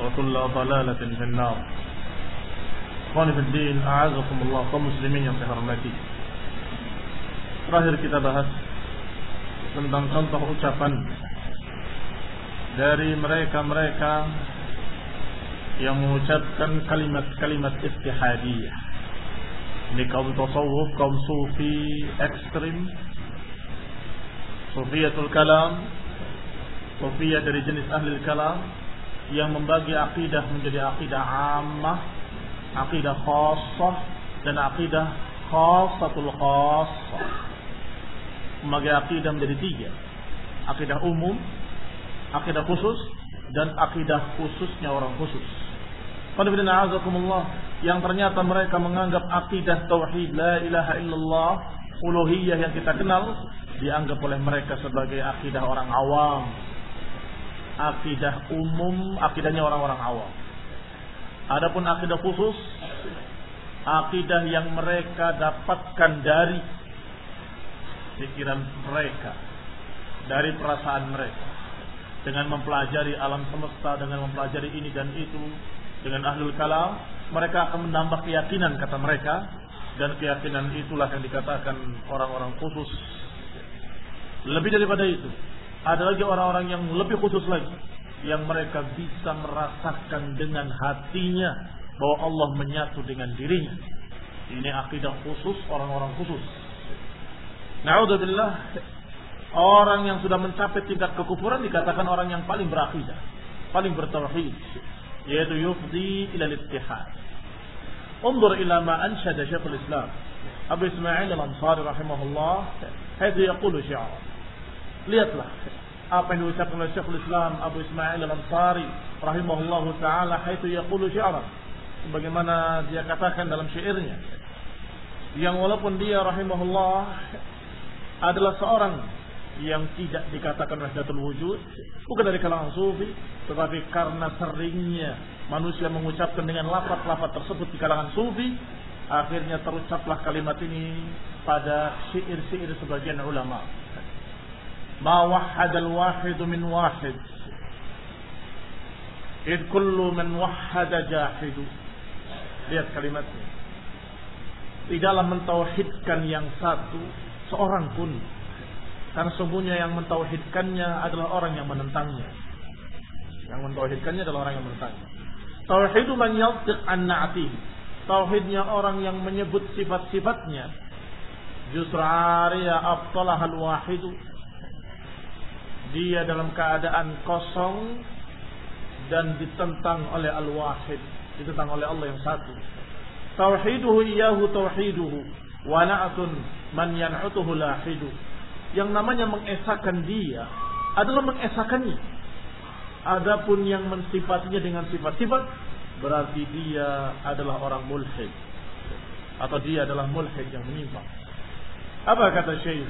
وكل ضلالة في النار Ikhwan Fiddin, A'azakumullah, kaum muslimin yang saya hormati Terakhir kita bahas Tentang contoh ucapan Dari mereka-mereka Yang mengucapkan kalimat-kalimat istihadiyah Ini kaum tasawuf, kaum sufi ekstrim Sufiyatul kalam Sufiyah dari jenis ahli kalam yang membagi akidah menjadi akidah ammah, akidah khassah dan akidah khassatul khassah. Membagi akidah menjadi tiga. Akidah umum, akidah khusus dan akidah khususnya orang khusus. yang ternyata mereka menganggap akidah tauhid la ilaha illallah uluhiyah yang kita kenal dianggap oleh mereka sebagai akidah orang awam akidah umum, akidahnya orang-orang awam. Adapun akidah khusus, akidah yang mereka dapatkan dari pikiran mereka, dari perasaan mereka. Dengan mempelajari alam semesta, dengan mempelajari ini dan itu, dengan ahlul kalam, mereka akan menambah keyakinan kata mereka, dan keyakinan itulah yang dikatakan orang-orang khusus. Lebih daripada itu, ada lagi orang-orang yang lebih khusus lagi yang mereka bisa merasakan dengan hatinya bahwa Allah menyatu dengan dirinya. Ini akidah khusus orang-orang khusus. Naudzubillah orang yang sudah mencapai tingkat kekufuran dikatakan orang yang paling berakidah, paling bertauhid, yaitu yufdi ila al-ittihad. انظر إلى ما أنشد شيخ الإسلام أبو إسماعيل الأنصاري رحمه الله حيث يقول شعرا lihatlah apa yang diucapkan oleh Syekhul Islam Abu Ismail Al-Ansari rahimahullahu taala haitsu yaqulu syi'ran. Sebagaimana dia katakan dalam syairnya. Yang walaupun dia rahimahullah adalah seorang yang tidak dikatakan wahdatul wujud bukan dari kalangan sufi tetapi karena seringnya manusia mengucapkan dengan lafaz-lafaz tersebut di kalangan sufi akhirnya terucaplah kalimat ini pada syair-syair sebagian ulama ما وحد الواحد من واحد إذ كل من وحد جاحد lihat kalimatnya tidaklah mentauhidkan yang satu seorang pun karena sesungguhnya yang mentauhidkannya adalah orang yang menentangnya yang mentauhidkannya adalah orang yang menentangnya tauhidu man yaltiq an na'ti tauhidnya orang yang menyebut sifat-sifatnya justru ariya abtalahal wahidu dia dalam keadaan kosong dan ditentang oleh Al-Wahid, ditentang oleh Allah yang satu. Tauhiduhu iyahu tauhiduhu wa na'atun man yan'utuhu lahidu. yang namanya mengesahkan dia adalah mengesahkannya. Adapun yang mensifatinya dengan sifat-sifat berarti dia adalah orang mulhid atau dia adalah mulhid yang menyimpang. Apa kata Syekh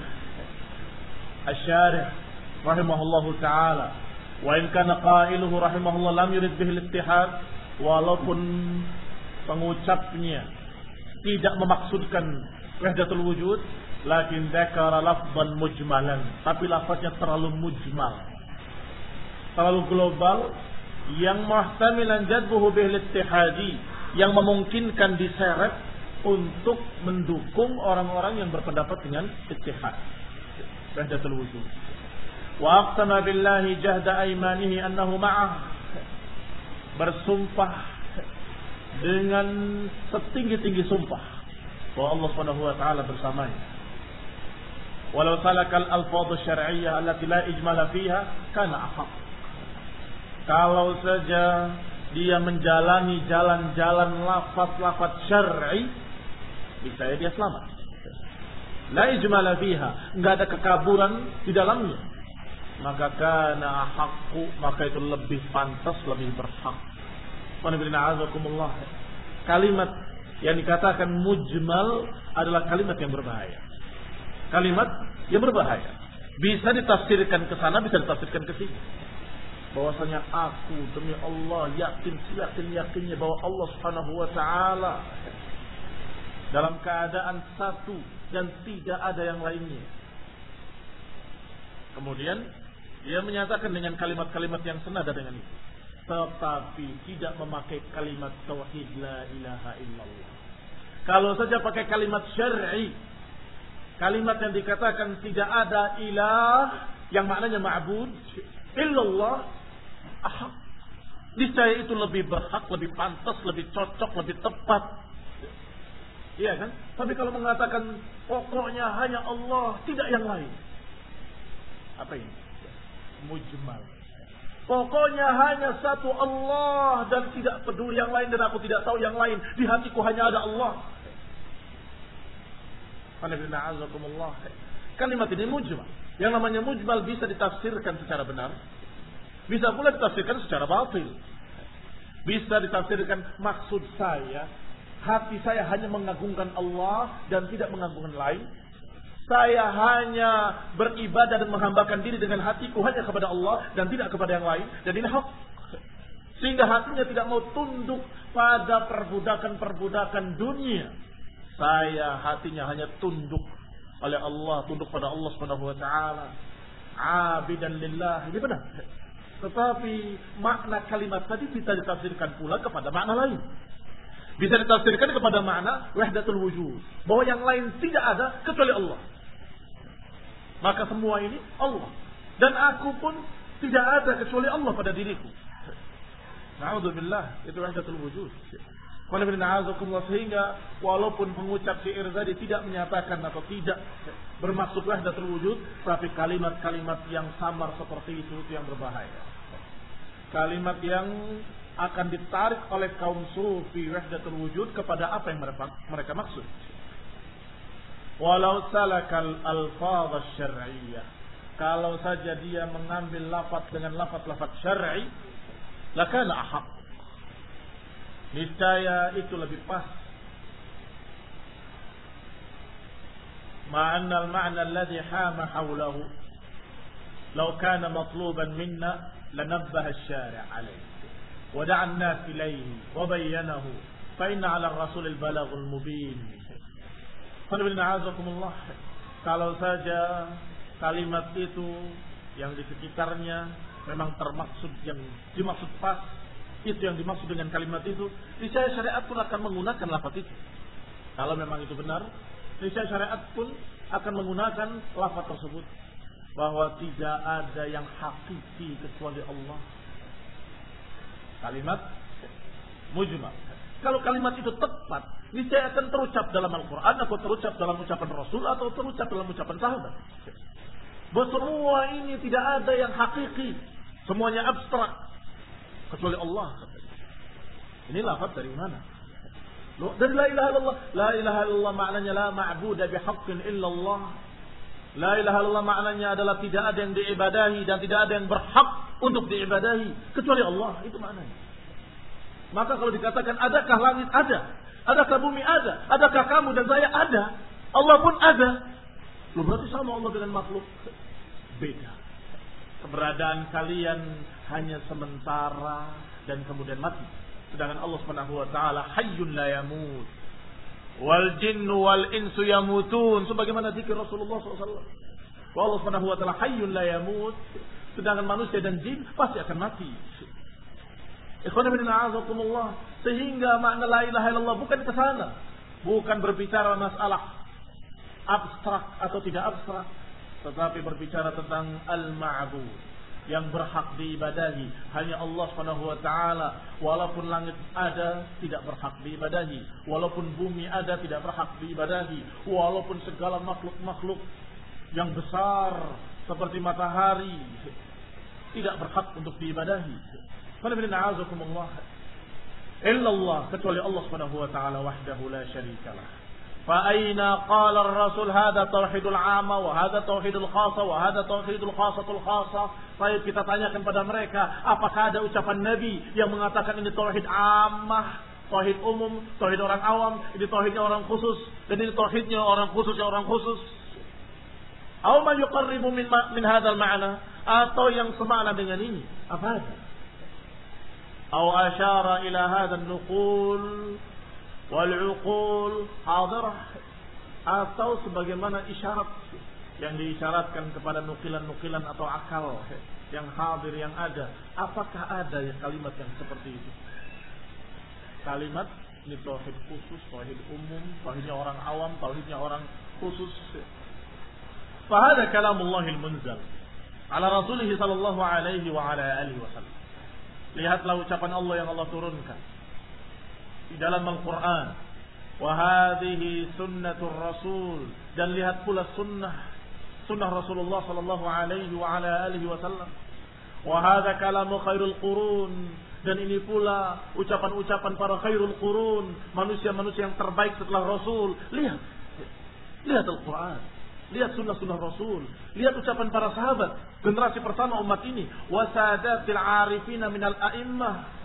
Asy-Syarih rahimahullahu taala, "Wa in kana qailuhu rahimahullah lam yurid bihi al-ittihad" walaupun pengucapnya tidak memaksudkan wahdatul wujud, lakin dzakara lafdhan mujmalan, tapi lafaznya terlalu mujmal. Terlalu global yang muhtamilan jadbuhu bil ittihadi yang memungkinkan diseret untuk mendukung orang-orang yang berpendapat dengan ittihad. Wahdatul wujud. Aqsama billahi jahda aymanihi annahu ma'ah. Bersumpah dengan setinggi-tinggi sumpah bahwa Allah Subhanahu wa taala bersamanya. Walau salakal alfadhu syar'iyyah allati la ijmala fiha kana ahaq. Kalau saja dia menjalani jalan-jalan lafaz-lafaz syar'i, bisa dia selamat. La ijmala fiha, enggak ada kekaburan di dalamnya. Maka kana haqqu, maka itu lebih pantas, lebih berhak. Kalimat yang dikatakan mujmal adalah kalimat yang berbahaya. Kalimat yang berbahaya. Bisa ditafsirkan ke sana, bisa ditafsirkan ke sini bahwasanya aku demi Allah yakin yakin yakinnya bahwa Allah Subhanahu wa taala dalam keadaan satu dan tidak ada yang lainnya. Kemudian dia menyatakan dengan kalimat-kalimat yang senada dengan itu. Tetapi tidak memakai kalimat tauhid la ilaha illallah. Kalau saja pakai kalimat syar'i, kalimat yang dikatakan tidak ada ilah yang maknanya ma'bud illallah ahak. Niscaya itu lebih berhak, lebih pantas, lebih cocok, lebih tepat. Iya kan? Tapi kalau mengatakan pokoknya hanya Allah, tidak yang lain. Apa ini? Mujmal. Pokoknya hanya satu Allah dan tidak peduli yang lain dan aku tidak tahu yang lain. Di hatiku hanya ada Allah. Kalimat ini mujmal. Yang namanya mujmal bisa ditafsirkan secara benar bisa pula ditafsirkan secara batil. Bisa ditafsirkan maksud saya, hati saya hanya mengagungkan Allah dan tidak mengagungkan lain. Saya hanya beribadah dan menghambakan diri dengan hatiku hanya kepada Allah dan tidak kepada yang lain. Dan ini hak. Sehingga hatinya tidak mau tunduk pada perbudakan-perbudakan dunia. Saya hatinya hanya tunduk oleh Allah, tunduk pada Allah Subhanahu wa taala. Abidan lillah. Ini benar. Tetapi makna kalimat tadi bisa ditafsirkan pula kepada makna lain. Bisa ditafsirkan kepada makna wahdatul wujud. Bahwa yang lain tidak ada kecuali Allah. Maka semua ini Allah. Dan aku pun tidak ada kecuali Allah pada diriku. Na'udzubillah. Itu wahdatul wujud. Sehingga walaupun pengucap syair tadi tidak menyatakan atau tidak bermaksud wahdatul wujud, tapi kalimat-kalimat yang samar seperti itu itu yang berbahaya. Kalimat yang akan ditarik oleh kaum sufi wahdatul wujud kepada apa yang mereka maksud. Walau salakal alfaz syar'iyyah. Kalau saja dia mengambil lafaz dengan lafaz-lafaz syar'i, lakana ahaq niscaya itu lebih pas حوله لو كان مطلوبا منا لنبه الشارع عليه ودعا الناس إليه وبينه فإن على الرسول البلاغ المبين الله kalau saja kalimat itu yang di sekitarnya memang termaksud yang dimaksud pas itu yang dimaksud dengan kalimat itu, niscaya syariat pun akan menggunakan lafaz itu. Kalau memang itu benar, niscaya syariat pun akan menggunakan lafaz tersebut bahwa tidak ada yang hakiki kecuali Allah. Kalimat mujmal. Kalau kalimat itu tepat, niscaya akan terucap dalam Al-Quran atau terucap dalam ucapan Rasul atau terucap dalam ucapan sahabat. Bahwa semua ini tidak ada yang hakiki. Semuanya abstrak kecuali Allah. Ini lafaz dari mana? Dari la ilaha illallah. La ilaha illallah maknanya la ma'budu bihaqqin illallah. La ilaha illallah maknanya adalah tidak ada yang diibadahi dan tidak ada yang berhak untuk diibadahi kecuali Allah. Itu maknanya. Maka kalau dikatakan adakah langit ada, adakah bumi ada, adakah kamu dan saya ada, Allah pun ada. Lu berarti sama Allah dengan makhluk. Beda. Keberadaan kalian hanya sementara dan kemudian mati. Sedangkan Allah Subhanahu wa taala hayyun la yamut. Wal jinnu wal insu yamutun sebagaimana zikir Rasulullah SAW. Allah Subhanahu wa taala hayyun la yamut. Sedangkan manusia dan jin pasti akan mati. Sehingga makna la ilaha illallah bukan ke sana. Bukan berbicara masalah abstrak atau tidak abstrak. Tetapi berbicara tentang al-ma'bud. Yang berhak diibadahi. Hanya Allah Subhanahu wa taala. Walaupun langit ada tidak berhak diibadahi. Walaupun bumi ada tidak berhak diibadahi. Walaupun segala makhluk-makhluk yang besar seperti matahari tidak berhak untuk diibadahi illallah kecuali Allah Subhanahu wa taala wahdahu la syarikalah فأين قال الرسول هذا توحيد العامة وهذا توحيد الخاصة وهذا توحيد الخاصة الخاصة Baik kita tanyakan pada mereka, apakah ada ucapan Nabi yang mengatakan ini tauhid ammah, tauhid umum, tauhid orang awam, ini tauhidnya orang khusus, dan ini tauhidnya orang khusus yang orang khusus. Aw ma yuqarribu min min hadzal ma'na atau yang semakna dengan ini. Apa ada? Asyara ila hadzal nuqul wal uqul hadirah atau sebagaimana isyarat yang diisyaratkan kepada nukilan-nukilan atau akal yang hadir yang ada. Apakah ada ya kalimat yang seperti itu? Kalimat ini tauhid khusus tauhid umum tauhidnya orang awam tauhidnya orang khusus. Fahada kalamullahil munzal ala rasulih sallallahu alaihi wa ala alihi wasallam lihatlah ucapan Allah yang Allah turunkan di dalam Al-Quran. Wahadihi sunnatul Rasul. Dan lihat pula sunnah. Sunnah Rasulullah sallallahu alaihi wa ala alihi wasallam. Wahada kalamu khairul qurun. Dan ini pula ucapan-ucapan para khairul qurun. Manusia-manusia yang terbaik setelah Rasul. Lihat. Lihat Al-Quran. Lihat sunnah-sunnah Rasul. Lihat ucapan para sahabat. Generasi pertama umat ini. Wasadatil arifina minal a'immah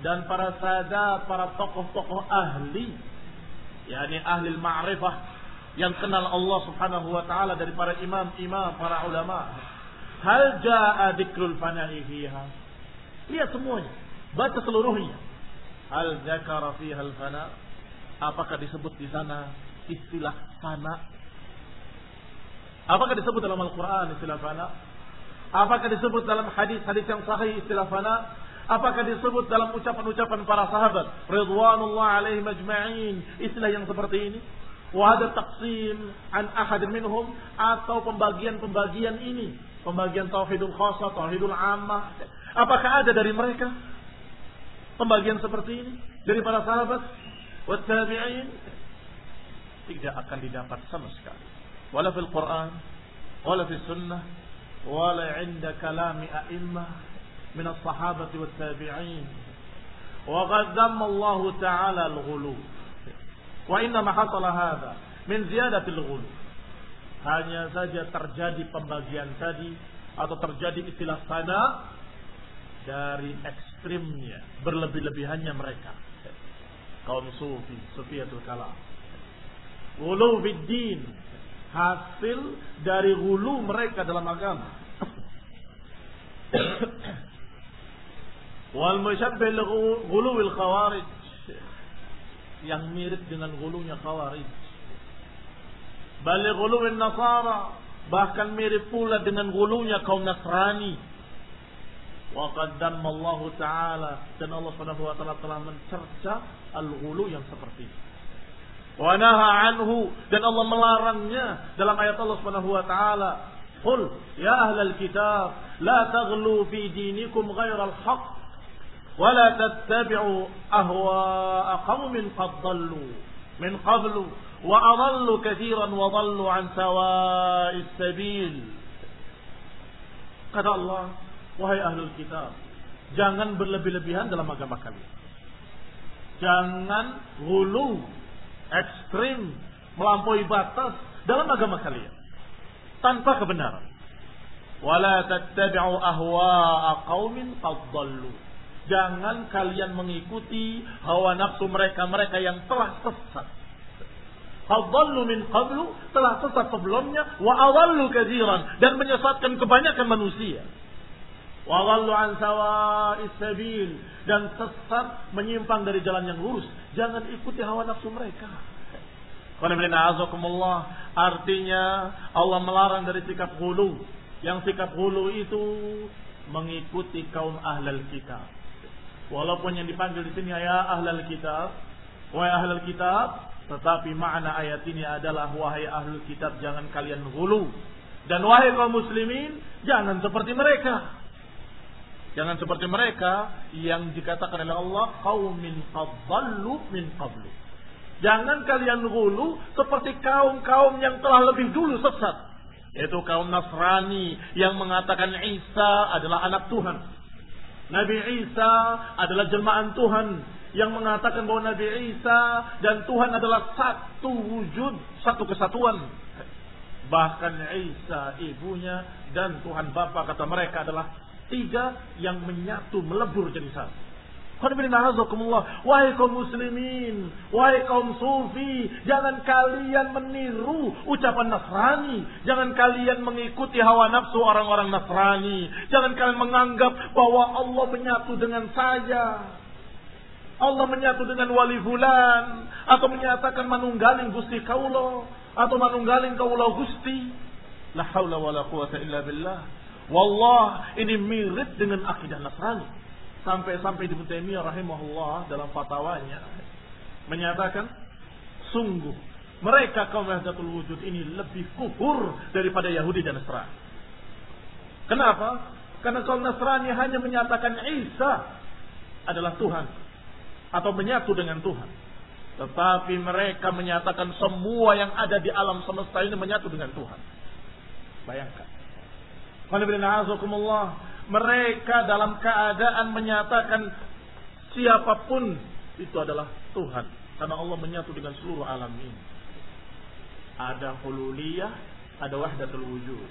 dan para sadat, para tokoh-tokoh ahli, yakni ahli ma'rifah yang kenal Allah Subhanahu wa taala dari para imam-imam, para ulama. Hal jaa dzikrul fana'i fiha? Lihat semuanya, baca seluruhnya. Hal zakara fiha al-fana? Apakah disebut di sana istilah fana? Apakah disebut dalam Al-Quran istilah fana? Apakah disebut dalam hadis-hadis yang sahih istilah fana? Apakah disebut dalam ucapan-ucapan para sahabat ridwanullah alaihi majma'in istilah yang seperti ini? Wa ada taqsim an ahad minhum atau pembagian-pembagian ini, pembagian tauhidul khassa, tauhidul ammah. Apakah ada dari mereka pembagian seperti ini dari para sahabat wa tabi'in? Tidak akan didapat sama sekali. Wala fil Quran, wala fil sunnah, wala 'inda kalami a'immah من الصحابة والتابعين وقد ذم الله تعالى الغلو وإنما حصل هذا من زيادة الغلو hanya saja terjadi pembagian tadi atau terjadi istilah sana dari ekstrimnya berlebih-lebihannya mereka kaum sufi sufiyatul kalam Gulu din hasil dari gulu mereka dalam agama Wal musyabbih ghuluwil khawarij yang mirip dengan gulunya khawarij. Bal ghuluwin nasara bahkan mirip pula dengan gulunya kaum Nasrani. Wa qaddama Allah taala dan Allah Subhanahu wa taala telah mencerca al-ghulu yang seperti itu. Wa naha anhu dan Allah melarangnya dalam ayat Allah Subhanahu wa taala Qul ya ahlal kitab la taghlu fi dinikum ghairal haqq ولا تتبعوا أهواء قوم قد ضلوا من قبل وأضلوا كثيرا وضلوا عن سواء السبيل kata Allah wahai ahlul kitab jangan berlebih-lebihan dalam agama kalian jangan hulu ekstrim melampaui batas dalam agama kalian tanpa kebenaran. Wala tattabi'u ahwa'a qaumin qad Jangan kalian mengikuti hawa nafsu mereka-mereka yang telah sesat. Fadallu min qablu telah sesat sebelumnya wa awallu kadziran dan menyesatkan kebanyakan manusia. Wa wallu an sabil dan sesat menyimpang dari jalan yang lurus. Jangan ikuti hawa nafsu mereka. Artinya Allah melarang dari sikap hulu. Yang sikap hulu itu mengikuti kaum ahlul kitab. Walaupun yang dipanggil di sini ya ahlul kitab, wahai ahlul kitab, tetapi makna ayat ini adalah wahai ahlul kitab jangan kalian hulu. Dan wahai kaum muslimin, jangan seperti mereka. Jangan seperti mereka yang dikatakan oleh Allah qaumin qadallu min qablu. Jangan kalian hulu seperti kaum-kaum yang telah lebih dulu sesat. Yaitu kaum Nasrani yang mengatakan Isa adalah anak Tuhan. Nabi Isa adalah jelmaan Tuhan yang mengatakan bahwa Nabi Isa dan Tuhan adalah satu wujud, satu kesatuan. Bahkan Isa ibunya dan Tuhan Bapa kata mereka adalah tiga yang menyatu melebur jadi satu. Wahai kaum muslimin, wahai kaum sufi, jangan kalian meniru ucapan Nasrani, jangan kalian mengikuti hawa nafsu orang-orang Nasrani, jangan kalian menganggap bahwa Allah menyatu dengan saya. Allah menyatu dengan wali fulan atau menyatakan manunggaling Gusti kaulo atau manunggaling kaulo Gusti. La haula wala quwata illa billah. Wallah ini mirip dengan akidah Nasrani. Sampai-sampai di Taimiyah rahimahullah dalam fatwanya menyatakan sungguh mereka kaum Wahdatul Wujud ini lebih kufur daripada Yahudi dan Nasrani. Kenapa? Karena kaum Nasrani hanya menyatakan Isa adalah Tuhan atau menyatu dengan Tuhan. Tetapi mereka menyatakan semua yang ada di alam semesta ini menyatu dengan Tuhan. Bayangkan. Mereka dalam keadaan menyatakan siapa pun itu adalah Tuhan. Karena Allah menyatu dengan seluruh alam ini. Ada hululiyah, ada wahdatul wujud.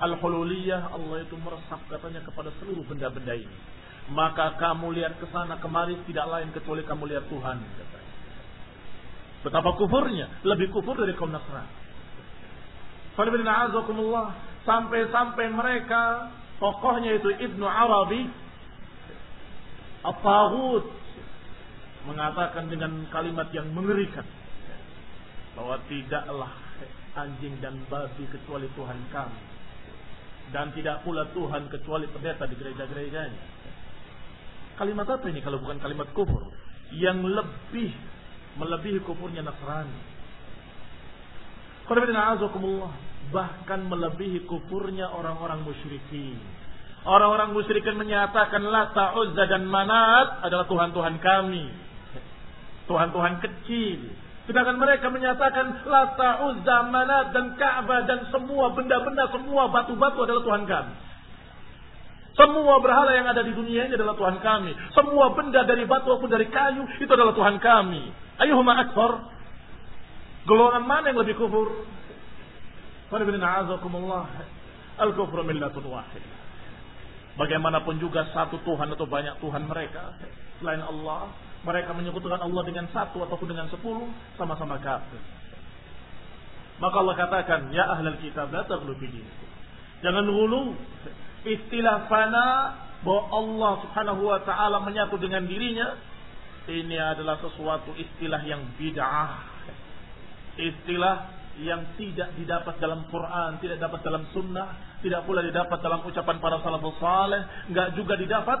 Al-hululiyah Allah itu meresap katanya kepada seluruh benda-benda ini. Maka kamu lihat ke sana kemari tidak lain kecuali kamu lihat Tuhan. Katanya. Betapa kufurnya, lebih kufur dari kaum Nasrani. Sampai-sampai mereka tokohnya itu Ibnu Arabi at mengatakan dengan kalimat yang mengerikan bahwa tidaklah anjing dan babi kecuali Tuhan kami dan tidak pula Tuhan kecuali pendeta di gereja-gerejanya. Kalimat apa ini kalau bukan kalimat kufur yang lebih melebihi kufurnya Nasrani. Bahkan melebihi kufurnya orang-orang musyrikin. Orang-orang musyrikin menyatakan Lata, Uzza dan Manat adalah Tuhan-Tuhan kami. Tuhan-Tuhan kecil. Sedangkan mereka menyatakan Lata, Uzza, Manat dan Ka'bah dan semua benda-benda, semua batu-batu adalah Tuhan kami. Semua berhala yang ada di dunia ini adalah Tuhan kami. Semua benda dari batu maupun dari kayu itu adalah Tuhan kami. Ayuhuma akbar. Golongan mana yang lebih kufur? Al-kufru millatun wahid. Bagaimanapun juga satu Tuhan atau banyak Tuhan mereka selain Allah, mereka menyebutkan Allah dengan satu ataupun dengan sepuluh sama-sama kafir. Maka Allah katakan, ya ahlal kitab la taghlu Jangan hulu istilah fana bahwa Allah Subhanahu wa taala menyatu dengan dirinya ini adalah sesuatu istilah yang bid'ah istilah yang tidak didapat dalam Quran, tidak dapat dalam sunnah, tidak pula didapat dalam ucapan para salafus saleh, enggak juga didapat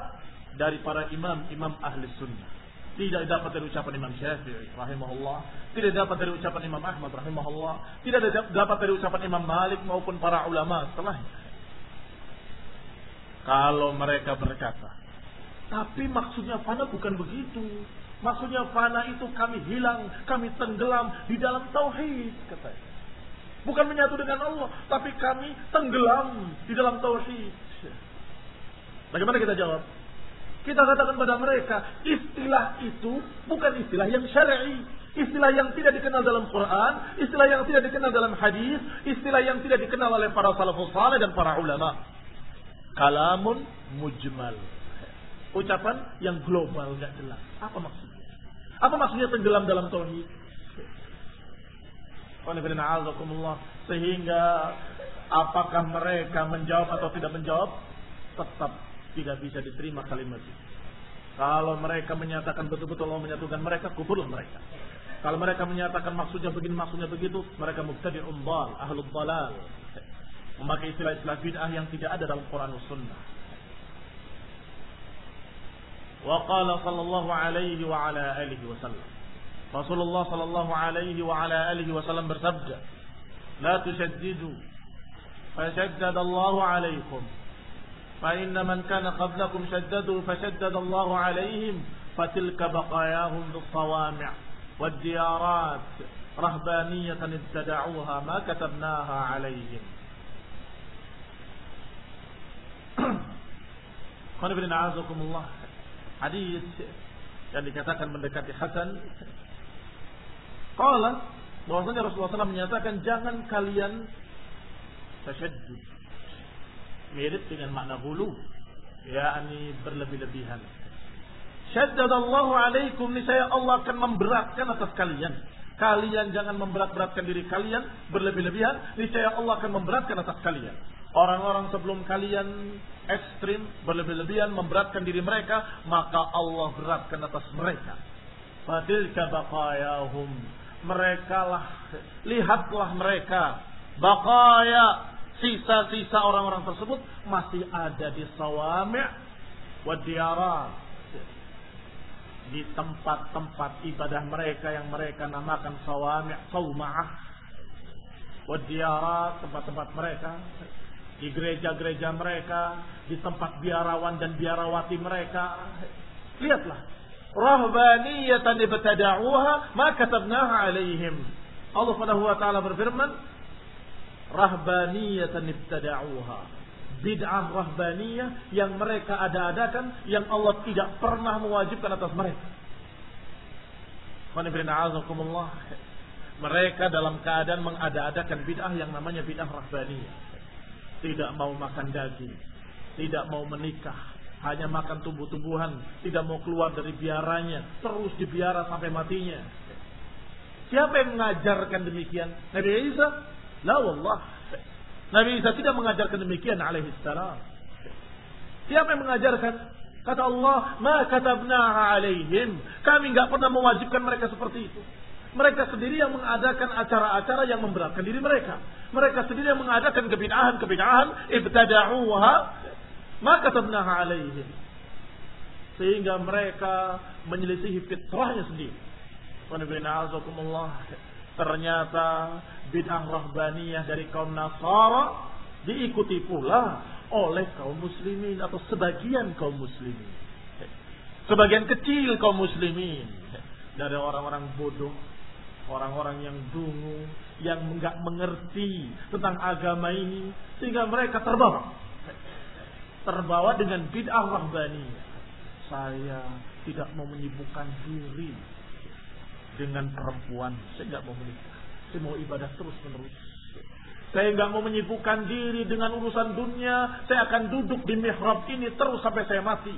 dari para imam-imam ahli sunnah. Tidak dapat dari ucapan Imam Syafi'i rahimahullah, tidak dapat dari ucapan Imam Ahmad rahimahullah, tidak dapat dari ucapan Imam Malik maupun para ulama setelahnya. Kalau mereka berkata, tapi maksudnya fana bukan begitu. Maksudnya fana itu kami hilang, kami tenggelam di dalam tauhid, katanya. Bukan menyatu dengan Allah, tapi kami tenggelam di dalam tauhid. Bagaimana kita jawab? Kita katakan pada mereka, istilah itu bukan istilah yang syar'i. Istilah yang tidak dikenal dalam Quran, istilah yang tidak dikenal dalam hadis, istilah yang tidak dikenal oleh para salafus saleh dan para ulama. Kalamun mujmal. Ucapan yang global nggak jelas. Apa maksudnya? Apa maksudnya tenggelam dalam tauhid? Sehingga apakah mereka menjawab atau tidak menjawab? Tetap tidak bisa diterima kalimat itu. Kalau mereka menyatakan betul-betul Allah menyatukan mereka, kufurlah mereka. Kalau mereka menyatakan maksudnya begini, maksudnya begitu, mereka mubtadi umbal, ahlul dalal. Memakai istilah-istilah bid'ah yang tidak ada dalam Quran dan Sunnah. وقال صلى الله عليه وعلى آله وسلم. رسول الله صلى الله عليه وعلى آله وسلم برسبج لا تشددوا فشدد الله عليكم فإن من كان قبلكم شددوا فشدد الله عليهم فتلك بقاياهم بالصوامع والديارات رهبانية ابتدعوها ما كتبناها عليهم قال ابن عزكم الله hadis yang dikatakan mendekati Hasan Qala bahwasanya Rasulullah SAW menyatakan jangan kalian tasyaddud mirip dengan makna hulu yakni berlebih-lebihan Syaddadallahu alaikum niscaya Allah akan memberatkan atas kalian. Kalian jangan memberat-beratkan diri kalian berlebih-lebihan, niscaya Allah akan memberatkan atas kalian. Orang-orang sebelum kalian ekstrim, berlebih-lebihan, memberatkan diri mereka, maka Allah beratkan atas mereka. Fadilka baqayahum. Mereka lah, lihatlah mereka. Baqaya, sisa-sisa orang-orang tersebut masih ada di sawami' wa di tempat-tempat ibadah mereka yang mereka namakan sawami' sauma'ah wadiyarat tempat-tempat mereka di gereja-gereja mereka di tempat biarawan dan biarawati mereka. Lihatlah. Rahbaniyatan ibtada'uha ma katabnaha alaihim. Allah Subhanahu wa taala berfirman rahbaniyatan ibtada'uha. Bid'ah rahbaniyah yang mereka ada-adakan yang Allah tidak pernah mewajibkan atas mereka. Mereka dalam keadaan mengada-adakan bid'ah yang namanya bid'ah rahbaniyah. Tidak mau makan daging, tidak mau menikah, hanya makan tumbuh-tumbuhan, tidak mau keluar dari biaranya, terus dibiara sampai matinya. Siapa yang mengajarkan demikian? Nabi Isa? La wallah. Nabi Isa tidak mengajarkan demikian alaihi salam. Siapa yang mengajarkan? Kata Allah, "Ma katabnaha alaihim." Kami enggak pernah mewajibkan mereka seperti itu. Mereka sendiri yang mengadakan acara-acara yang memberatkan diri mereka. Mereka sendiri yang mengadakan kebid'ahan-kebid'ahan ibtada'uha. Ma katabnaha alaihim. Sehingga mereka menyelisihi fitrahnya sendiri. Ternyata bid'ah rahbaniyah dari kaum Nasara diikuti pula oleh kaum muslimin atau sebagian kaum muslimin. Sebagian kecil kaum muslimin dari orang-orang bodoh, orang-orang yang dungu, yang enggak mengerti tentang agama ini sehingga mereka terbawa. Terbawa dengan bid'ah rahbaniyah. Saya tidak mau menyibukkan diri dengan perempuan. Saya nggak mau menikah. Saya mau ibadah terus menerus. Saya nggak mau menyibukkan diri dengan urusan dunia. Saya akan duduk di mihrab ini terus sampai saya mati.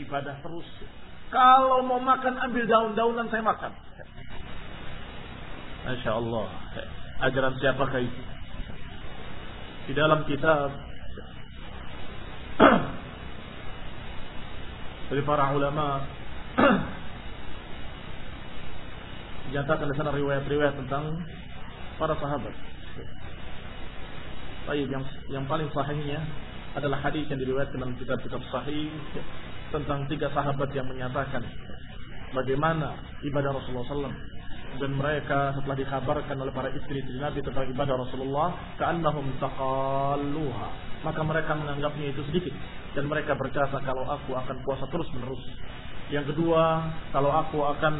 Ibadah terus. Kalau mau makan ambil daun-daunan saya makan. Masya Allah. Ajaran siapakah itu? Di dalam kitab dari para ulama dinyatakan di sana riwayat-riwayat tentang para sahabat. Baik, yang yang paling sahihnya adalah hadis yang diriwayatkan dalam kitab-kitab sahih tentang tiga sahabat yang menyatakan bagaimana ibadah Rasulullah SAW dan mereka setelah dikabarkan oleh para istri-istri Nabi tentang ibadah Rasulullah ka'annahum taqalluha maka mereka menganggapnya itu sedikit dan mereka berkata kalau aku akan puasa terus menerus yang kedua kalau aku akan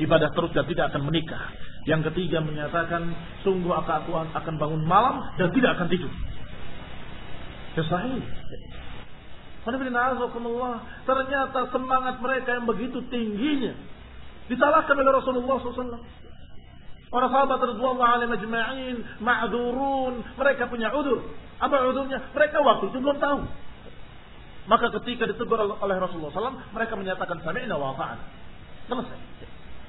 ibadah terus dan tidak akan menikah. Yang ketiga menyatakan sungguh aku akan bangun malam dan tidak akan tidur. Sahih. Ternyata semangat mereka yang begitu tingginya Disalahkan oleh Rasulullah SAW. Para sahabat radhiyallahu alaihim ajma'in ma'dzurun, mereka punya udur. Apa udurnya? Mereka waktu itu belum tahu. Maka ketika ditegur oleh Rasulullah SAW, mereka menyatakan sami'na wa. Selesai.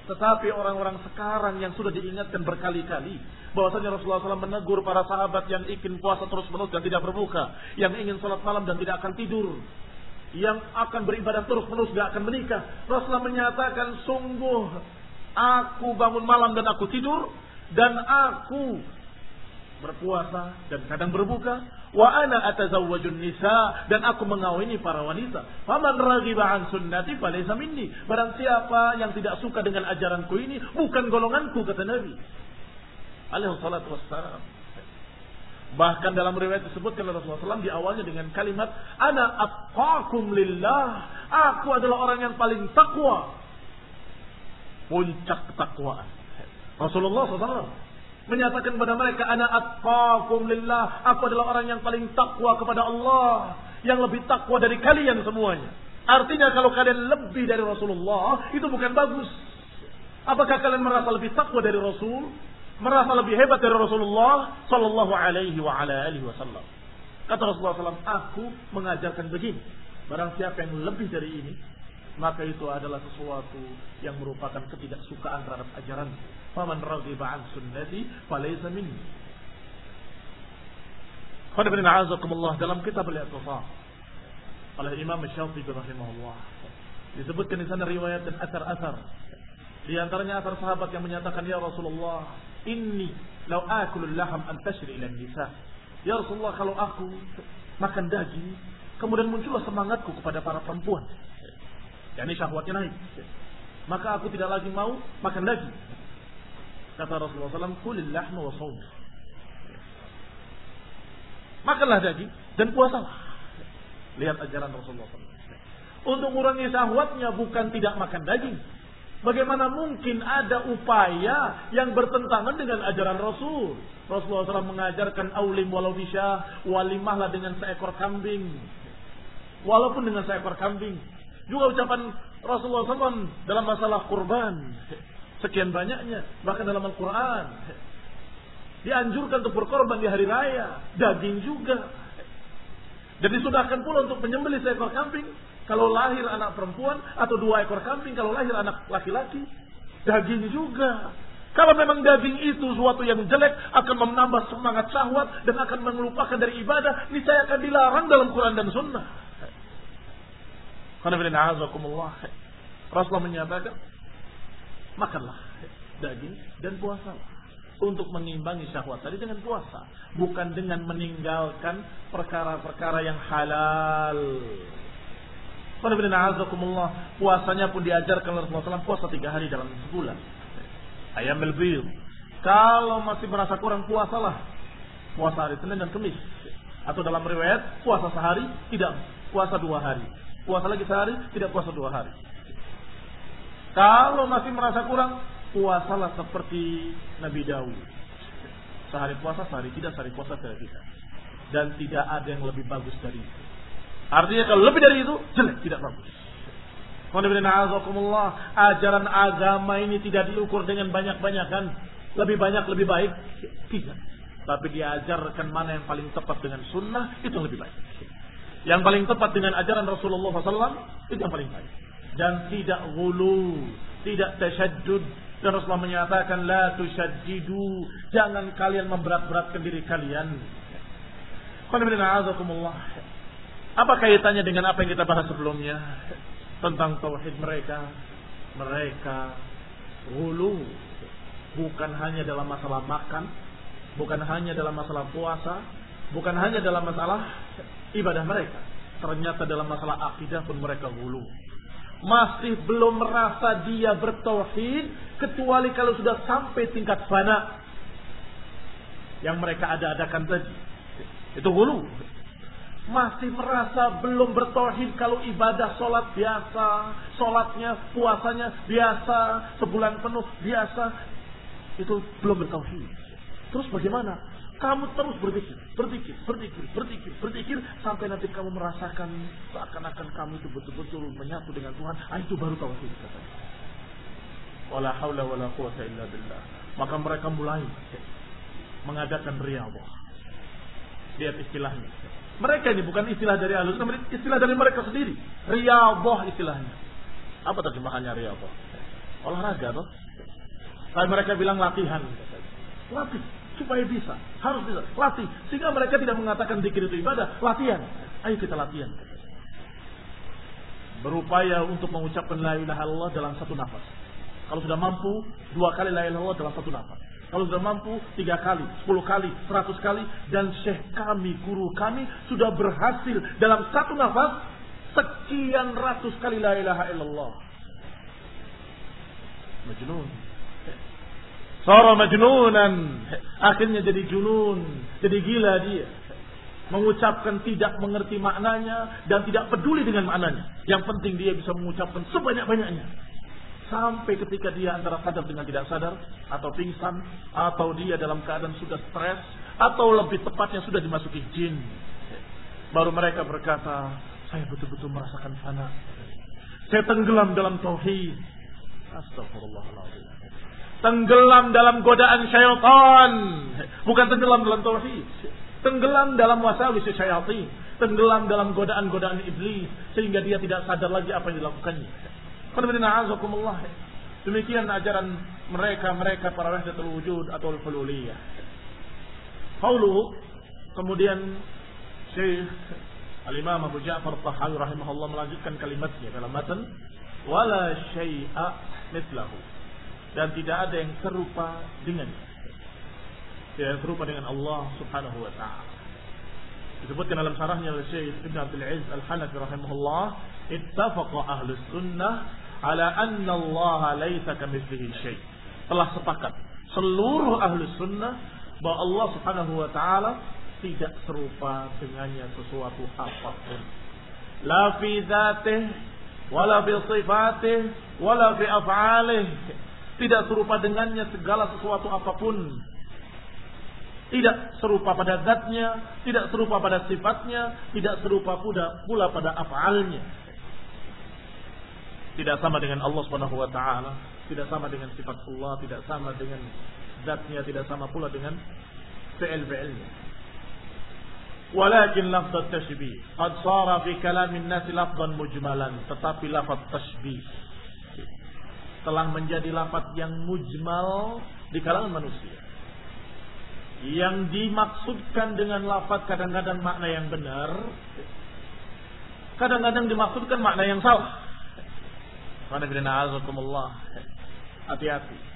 Tetapi orang-orang sekarang yang sudah diingatkan berkali-kali bahwasanya Rasulullah SAW menegur para sahabat yang ingin puasa terus-menerus dan tidak berbuka, yang ingin sholat malam dan tidak akan tidur, yang akan beribadah terus-menerus tidak akan menikah. Rasulullah menyatakan sungguh Aku bangun malam dan aku tidur dan aku berpuasa dan kadang berbuka. Wa ana atazawwajun nisa dan aku mengawini para wanita. Faman raghiba an sunnati falaysa minni. Barang siapa yang tidak suka dengan ajaranku ini bukan golonganku kata Nabi. Alaihi salatu wassalam. Bahkan dalam riwayat disebutkan oleh Rasulullah SAW di awalnya dengan kalimat Ana atqakum lillah Aku adalah orang yang paling takwa puncak ketakwaan. Rasulullah SAW menyatakan kepada mereka, Ana atqakum lillah. Aku adalah orang yang paling takwa kepada Allah. Yang lebih takwa dari kalian semuanya. Artinya kalau kalian lebih dari Rasulullah, itu bukan bagus. Apakah kalian merasa lebih takwa dari Rasul? Merasa lebih hebat dari Rasulullah Sallallahu alaihi wa ala alihi wasallam. Kata Rasulullah SAW, aku mengajarkan begini. Barang siapa yang lebih dari ini, maka itu adalah sesuatu yang merupakan ketidaksukaan terhadap ajaran. Faman raghiba an sunnati falaysa minni. Qad bin a'azakumullah dalam kitab al-i'tisam oleh Imam Syafi'i rahimahullah disebutkan di sana riwayat dan asar-asar di antaranya asar sahabat yang menyatakan ya Rasulullah inni law akulu laham an tashri ila nisa ya Rasulullah kalau aku makan daging kemudian muncullah semangatku kepada para perempuan yakni syahwatnya naik. Maka aku tidak lagi mau makan lagi. Kata Rasulullah SAW, kulil lahma wa sawm. Makanlah daging dan puasalah. Lihat ajaran Rasulullah SAW. Untuk mengurangi syahwatnya bukan tidak makan daging. Bagaimana mungkin ada upaya yang bertentangan dengan ajaran Rasul? Rasulullah SAW mengajarkan aulim walau bisa, walimahlah dengan seekor kambing. Walaupun dengan seekor kambing. Juga ucapan Rasulullah SAW dalam masalah kurban. Sekian banyaknya. Bahkan dalam Al-Quran. Dianjurkan untuk berkorban di hari raya. Daging juga. Dan disudahkan pula untuk menyembelih seekor kambing. Kalau lahir anak perempuan. Atau dua ekor kambing. Kalau lahir anak laki-laki. Daging juga. Kalau memang daging itu suatu yang jelek akan menambah semangat syahwat dan akan melupakan dari ibadah, ini saya akan dilarang dalam Quran dan Sunnah. Rasulullah menyatakan, makanlah daging dan puasa untuk mengimbangi syahwat tadi dengan puasa, bukan dengan meninggalkan perkara-perkara yang halal. Puasanya pun diajarkan oleh Rasulullah SAW puasa tiga hari dalam sebulan. Ayam melbil. Kalau masih merasa kurang puasalah. Puasa hari Senin dan Kamis. Atau dalam riwayat puasa sehari tidak puasa dua hari. Puasa lagi sehari, tidak puasa dua hari. Kalau masih merasa kurang, puasalah seperti Nabi Daud. Sehari puasa, sehari tidak, sehari puasa, sehari tidak. Dan tidak ada yang lebih bagus dari itu. Artinya kalau lebih dari itu, jelek, tidak bagus. Ajaran agama ini tidak diukur dengan banyak-banyakan. Lebih banyak, lebih baik. Tidak. Tapi diajarkan mana yang paling tepat dengan sunnah, itu lebih baik. Yang paling tepat dengan ajaran Rasulullah SAW itu yang paling baik. Dan tidak gulu, tidak tasyaddud. Dan Rasulullah menyatakan la tusyaddidu, jangan kalian memberat-beratkan diri kalian. Apa kaitannya dengan apa yang kita bahas sebelumnya tentang tauhid mereka? Mereka gulu bukan hanya dalam masalah makan, bukan hanya dalam masalah puasa, bukan hanya dalam masalah ibadah mereka. Ternyata dalam masalah akidah pun mereka hulu. Masih belum merasa dia bertauhid kecuali kalau sudah sampai tingkat fana yang mereka ada-adakan tadi. Itu hulu. Masih merasa belum bertauhid kalau ibadah sholat biasa, sholatnya, puasanya biasa, sebulan penuh biasa, itu belum bertauhid. Terus bagaimana? Kamu terus berpikir, berpikir, berpikir, berpikir, berpikir sampai nanti kamu merasakan seakan-akan kamu itu betul-betul menyatu dengan Tuhan. Ah, itu baru tauhid katanya. wala haula wala illa billah. Maka mereka mulai mengadakan riyadhah. Lihat istilahnya. Mereka ini bukan istilah dari alus, istilah dari mereka sendiri. Riyadhah istilahnya. Apa terjemahannya riyadhah? Olahraga toh. Tapi mereka bilang latihan. Latih supaya bisa, harus bisa, latih. Sehingga mereka tidak mengatakan dikir itu ibadah, latihan. Ayo kita latihan. Berupaya untuk mengucapkan la ilaha illallah dalam satu nafas. Kalau sudah mampu, dua kali la ilaha illallah dalam satu nafas. Kalau sudah mampu, tiga kali, sepuluh kali, seratus kali. Dan syekh kami, guru kami sudah berhasil dalam satu nafas sekian ratus kali la ilaha illallah. Majnun. Sara majnunan. Akhirnya jadi junun. Jadi gila dia. Mengucapkan tidak mengerti maknanya dan tidak peduli dengan maknanya. Yang penting dia bisa mengucapkan sebanyak-banyaknya. Sampai ketika dia antara sadar dengan tidak sadar. Atau pingsan. Atau dia dalam keadaan sudah stres. Atau lebih tepatnya sudah dimasuki jin. Baru mereka berkata, saya betul-betul merasakan fana. Saya tenggelam dalam tauhid. Astagfirullahaladzim. Tenggelam dalam godaan syaitan. Bukan tenggelam dalam tauhid. Tenggelam dalam wasawis syaitan. Tenggelam dalam godaan-godaan iblis. Sehingga dia tidak sadar lagi apa yang dilakukannya. Demikian ajaran mereka-mereka para wahdatul wujud atau al-fululiyah. Qauluhu kemudian Syekh Al-Imam Abu Ja'far Tahawi rahimahullah melanjutkan kalimatnya dalam matan wala syai'a mithlahu dan tidak ada yang serupa dengan tidak yang serupa dengan Allah Subhanahu wa taala. Disebutkan dalam syarahnya oleh Syekh Ibn Abdul Aziz Al-Hanafi rahimahullah, ittafaqa ahlus sunnah ala anna Allah laisa kamitslihi syai. Telah sepakat seluruh ahlus sunnah bahwa Allah Subhanahu wa taala tidak serupa dengannya sesuatu apa pun. La fi dzatih wala fi sifatih wala fi af'alih tidak serupa dengannya segala sesuatu apa pun. Tidak serupa pada zatnya, tidak serupa pada sifatnya, tidak serupa pula, pada afalnya. Tidak sama dengan Allah Subhanahu wa taala, tidak sama dengan sifat Allah, tidak sama dengan zatnya, tidak sama pula dengan fi'il-fi'ilnya. Walakin lafaz tashbih qad sara fi kalamin nas lafzan mujmalan, tetapi lafaz tashbih telah menjadi lafaz yang mujmal di kalangan manusia. Yang dimaksudkan dengan lafaz kadang-kadang makna yang benar, kadang-kadang dimaksudkan makna yang salah. Hati-hati.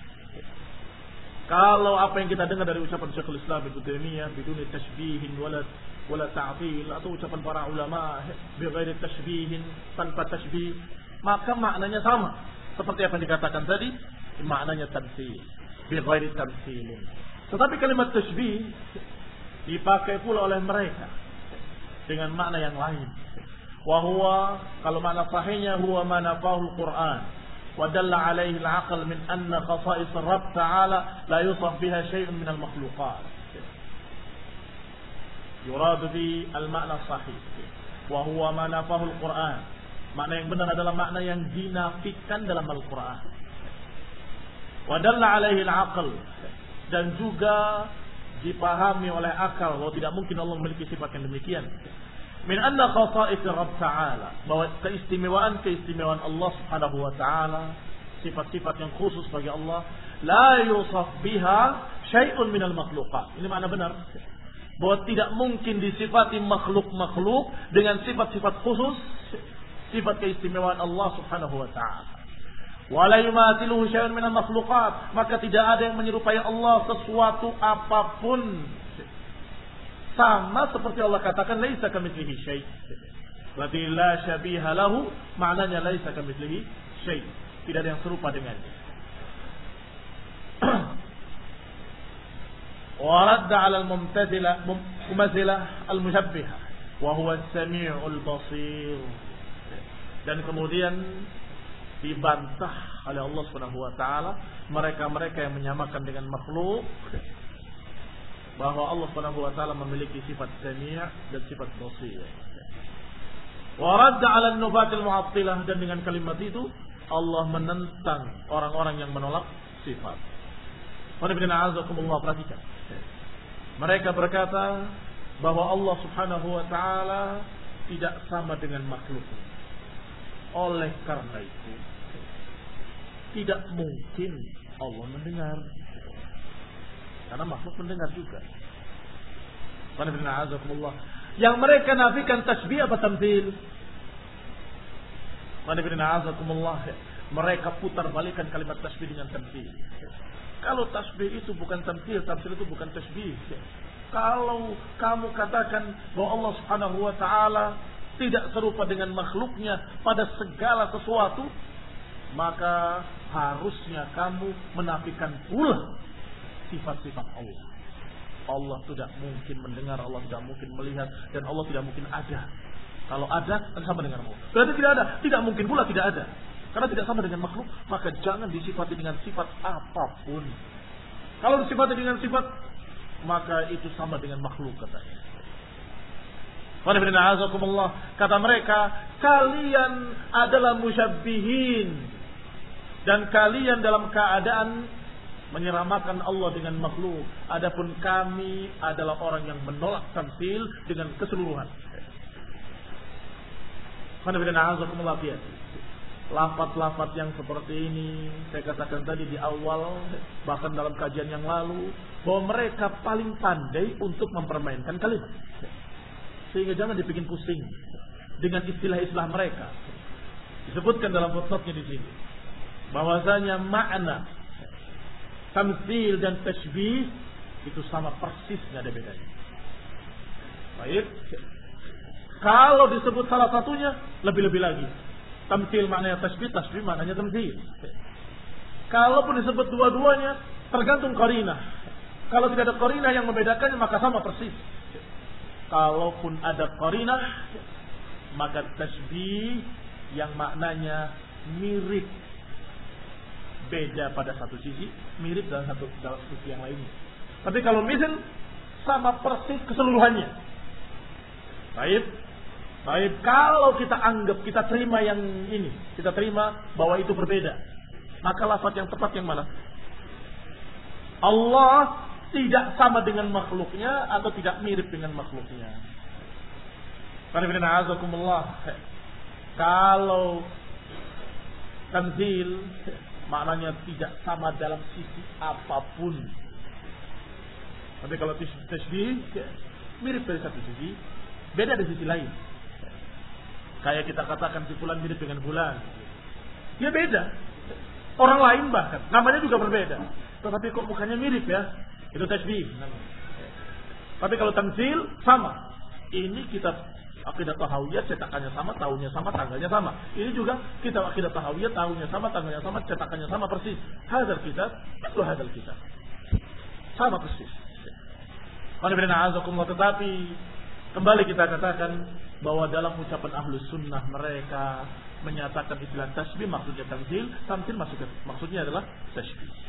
Kalau apa yang kita dengar dari ucapan Syekhul Islam Ibnu Taimiyah biduni tashbihin wala wala ta'til atau ucapan para ulama bi ghairi tashbihin tanpa tashbih maka maknanya sama seperti apa yang dikatakan tadi, maknanya tamsil. Bi ghairi tamsilin. Tetapi kalimat tasbih dipakai pula oleh mereka dengan makna yang lain. Wahwa kalau makna sahihnya huwa mana fahul Quran. ودل عليه العقل من أن خصائص الرب تعالى لا يوصف بها شيء من المخلوقات يراد به المعنى الصحيح وهو ما نفاه القرآن Makna yang benar adalah makna yang dinafikan dalam Al-Quran. Wadalla alaihi al-aql. Dan juga dipahami oleh akal bahwa tidak mungkin Allah memiliki sifat yang demikian. Min anna khasa'is Rabb Ta'ala. Bahwa keistimewaan-keistimewaan Allah Subhanahu wa Ta'ala. Sifat-sifat yang khusus bagi Allah. La yusaf biha syai'un minal makhlukat. Ini makna benar. Bahwa tidak mungkin disifati makhluk-makhluk dengan sifat-sifat khusus sifat keistimewaan Allah Subhanahu wa taala. Wala yumathiluhu syai'un minal makhluqat, maka tidak ada yang menyerupai Allah sesuatu apapun. Sama seperti Allah katakan laisa kamitslihi syai'. Berarti la syabiha lahu maknanya laisa kamitslihi syai'. Tidak ada yang serupa dengannya. ورد على الممتثلة ممثلة المشبهة وهو السميع البصير dan kemudian dibantah oleh Allah Subhanahu wa taala mereka-mereka yang menyamakan dengan makhluk bahwa Allah Subhanahu wa taala memiliki sifat sami' dan sifat basir. Wa radda 'ala an-nufat al-mu'attilah dan dengan kalimat itu Allah menentang orang-orang yang menolak sifat. perhatikan. Mereka berkata bahwa Allah Subhanahu wa taala tidak sama dengan makhluk. Oleh karena itu, tidak mungkin Allah mendengar. Karena makhluk mendengar juga. Yang mereka nafikan tasbih apa tamthil? Mereka putar balikan kalimat tasbih dengan tamthil. Kalau tasbih itu bukan tamthil, tamthil itu bukan tasbih. Kalau kamu katakan bahwa Allah Subhanahu wa taala tidak serupa dengan makhluknya pada segala sesuatu, maka harusnya kamu menafikan pula sifat-sifat Allah. Allah tidak mungkin mendengar, Allah tidak mungkin melihat, dan Allah tidak mungkin ada. Kalau ada, kan sama dengan Allah. Berarti tidak ada. Tidak mungkin pula tidak ada. Karena tidak sama dengan makhluk, maka jangan disifati dengan sifat apa pun. Kalau disifati dengan sifat, maka itu sama dengan makhluk katanya. Kata mereka, kalian adalah musyabbihin. Dan kalian dalam keadaan menyeramakan Allah dengan makhluk. Adapun kami adalah orang yang menolak tamsil dengan keseluruhan. Lafat-lafat yang seperti ini saya katakan tadi di awal bahkan dalam kajian yang lalu bahwa mereka paling pandai untuk mempermainkan kalimat. Sehingga jangan dibikin pusing dengan istilah-istilah mereka. Disebutkan dalam footnote di sini bahwasanya makna tamsil dan tashbih itu sama persis nggak ada bedanya. Baik. Kalau disebut salah satunya lebih-lebih lagi. Tamsil maknanya tashbih, tashbih maknanya tamsil. Kalaupun disebut dua-duanya tergantung karina. Kalau tidak ada karina yang membedakannya maka sama persis. Kalaupun ada karina maka tashbih yang maknanya mirip beda pada satu sisi, mirip dalam satu dalam sisi yang lainnya. Tapi kalau misal sama persis keseluruhannya. Baik. Baik, kalau kita anggap, kita terima yang ini, kita terima bahwa itu berbeda. Maka lafaz yang tepat yang mana? Allah tidak sama dengan makhluknya atau tidak mirip dengan makhluknya. Kalau tanzil maknanya tidak sama dalam sisi apa pun. Tapi kalau tasbih mirip dari satu sisi, beda dari sisi lain. Kayak kita katakan si bulan mirip dengan bulan. Ya beda. Orang lain bahkan namanya juga berbeda. Tetapi kok mukanya mirip ya? Itu tasbih. Tapi kalau tamsil sama. Ini kita akidah tahawiyah cetakannya sama, tahunnya sama, tanggalnya sama. Ini juga kita akidah tahawiyah tahunnya sama, tanggalnya sama, cetakannya sama persis. Hadal kitab, itu hadal kitab. Sama persis. Tetapi kembali kita katakan bahwa dalam ucapan ahlus sunnah mereka menyatakan istilah tasbih maksudnya tamsil, tamsil maksudnya, maksudnya adalah tasbih.